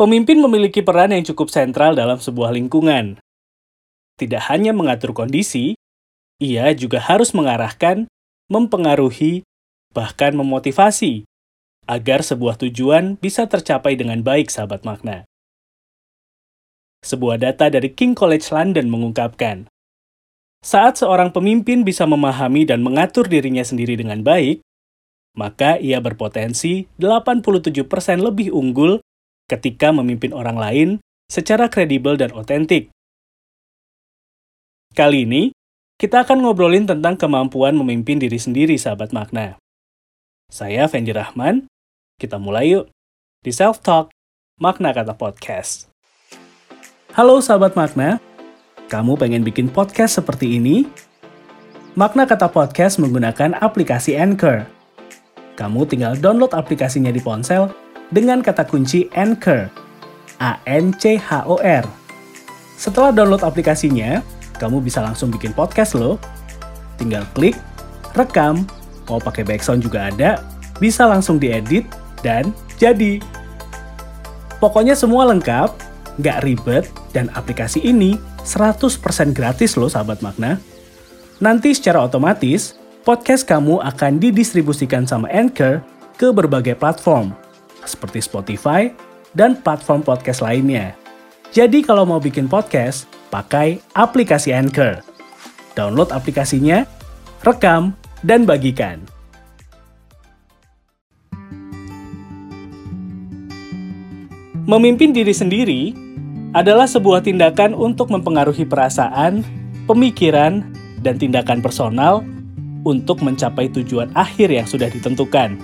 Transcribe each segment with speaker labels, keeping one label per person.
Speaker 1: Pemimpin memiliki peran yang cukup sentral dalam sebuah lingkungan. Tidak hanya mengatur kondisi, ia juga harus mengarahkan, mempengaruhi, bahkan memotivasi agar sebuah tujuan bisa tercapai dengan baik, sahabat makna. Sebuah data dari King College London mengungkapkan, saat seorang pemimpin bisa memahami dan mengatur dirinya sendiri dengan baik, maka ia berpotensi 87% lebih unggul ketika memimpin orang lain secara kredibel dan otentik. Kali ini, kita akan ngobrolin tentang kemampuan memimpin diri sendiri, sahabat makna. Saya Fendi Rahman, kita mulai yuk di Self Talk, Makna Kata Podcast. Halo sahabat makna, kamu pengen bikin podcast seperti ini? Makna Kata Podcast menggunakan aplikasi Anchor. Kamu tinggal download aplikasinya di ponsel dengan kata kunci Anchor. A-N-C-H-O-R. Setelah download aplikasinya, kamu bisa langsung bikin podcast loh. Tinggal klik, rekam, mau pakai background juga ada, bisa langsung diedit, dan jadi. Pokoknya semua lengkap, nggak ribet, dan aplikasi ini 100% gratis loh sahabat makna. Nanti secara otomatis, podcast kamu akan didistribusikan sama Anchor ke berbagai platform, seperti Spotify, dan platform podcast lainnya. Jadi kalau mau bikin podcast, pakai aplikasi Anchor. Download aplikasinya, rekam, dan bagikan. Memimpin diri sendiri adalah sebuah tindakan untuk mempengaruhi perasaan, pemikiran, dan tindakan personal untuk mencapai tujuan akhir yang sudah ditentukan.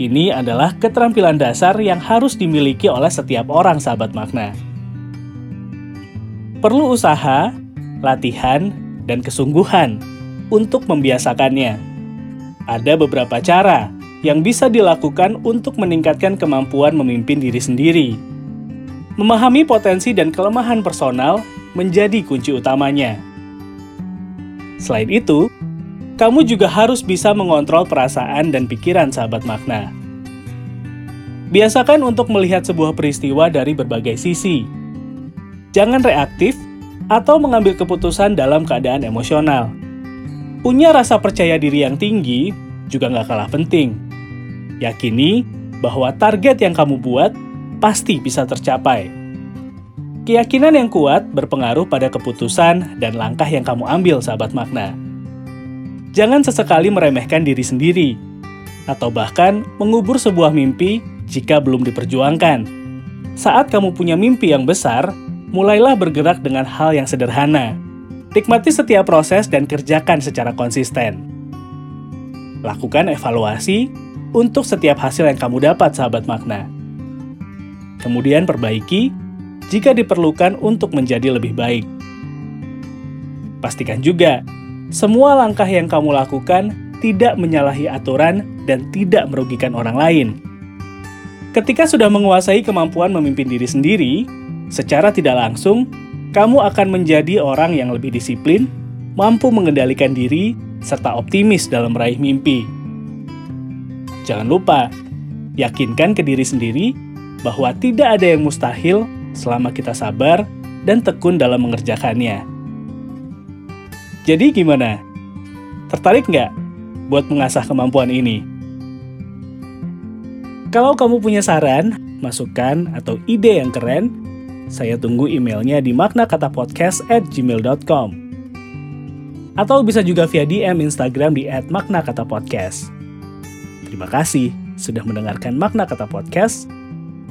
Speaker 1: Ini adalah keterampilan dasar yang harus dimiliki oleh setiap orang sahabat makna. Perlu usaha, latihan, dan kesungguhan untuk membiasakannya. Ada beberapa cara yang bisa dilakukan untuk meningkatkan kemampuan memimpin diri sendiri. Memahami potensi dan kelemahan personal menjadi kunci utamanya. Selain itu, kamu juga harus bisa mengontrol perasaan dan pikiran sahabat makna. Biasakan untuk melihat sebuah peristiwa dari berbagai sisi. Jangan reaktif atau mengambil keputusan dalam keadaan emosional. Punya rasa percaya diri yang tinggi juga nggak kalah penting. Yakini bahwa target yang kamu buat pasti bisa tercapai. Keyakinan yang kuat berpengaruh pada keputusan dan langkah yang kamu ambil, sahabat makna jangan sesekali meremehkan diri sendiri, atau bahkan mengubur sebuah mimpi jika belum diperjuangkan. Saat kamu punya mimpi yang besar, mulailah bergerak dengan hal yang sederhana. Nikmati setiap proses dan kerjakan secara konsisten. Lakukan evaluasi untuk setiap hasil yang kamu dapat, sahabat makna. Kemudian perbaiki jika diperlukan untuk menjadi lebih baik. Pastikan juga semua langkah yang kamu lakukan tidak menyalahi aturan dan tidak merugikan orang lain. Ketika sudah menguasai kemampuan memimpin diri sendiri, secara tidak langsung kamu akan menjadi orang yang lebih disiplin, mampu mengendalikan diri, serta optimis dalam meraih mimpi. Jangan lupa, yakinkan ke diri sendiri bahwa tidak ada yang mustahil selama kita sabar dan tekun dalam mengerjakannya. Jadi gimana? Tertarik nggak buat mengasah kemampuan ini? Kalau kamu punya saran, masukan, atau ide yang keren, saya tunggu emailnya di maknakatapodcast at gmail.com. Atau bisa juga via DM Instagram di at maknakatapodcast. Terima kasih sudah mendengarkan Makna Kata Podcast.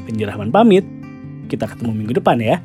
Speaker 1: Penjerahman pamit. Kita ketemu minggu depan ya.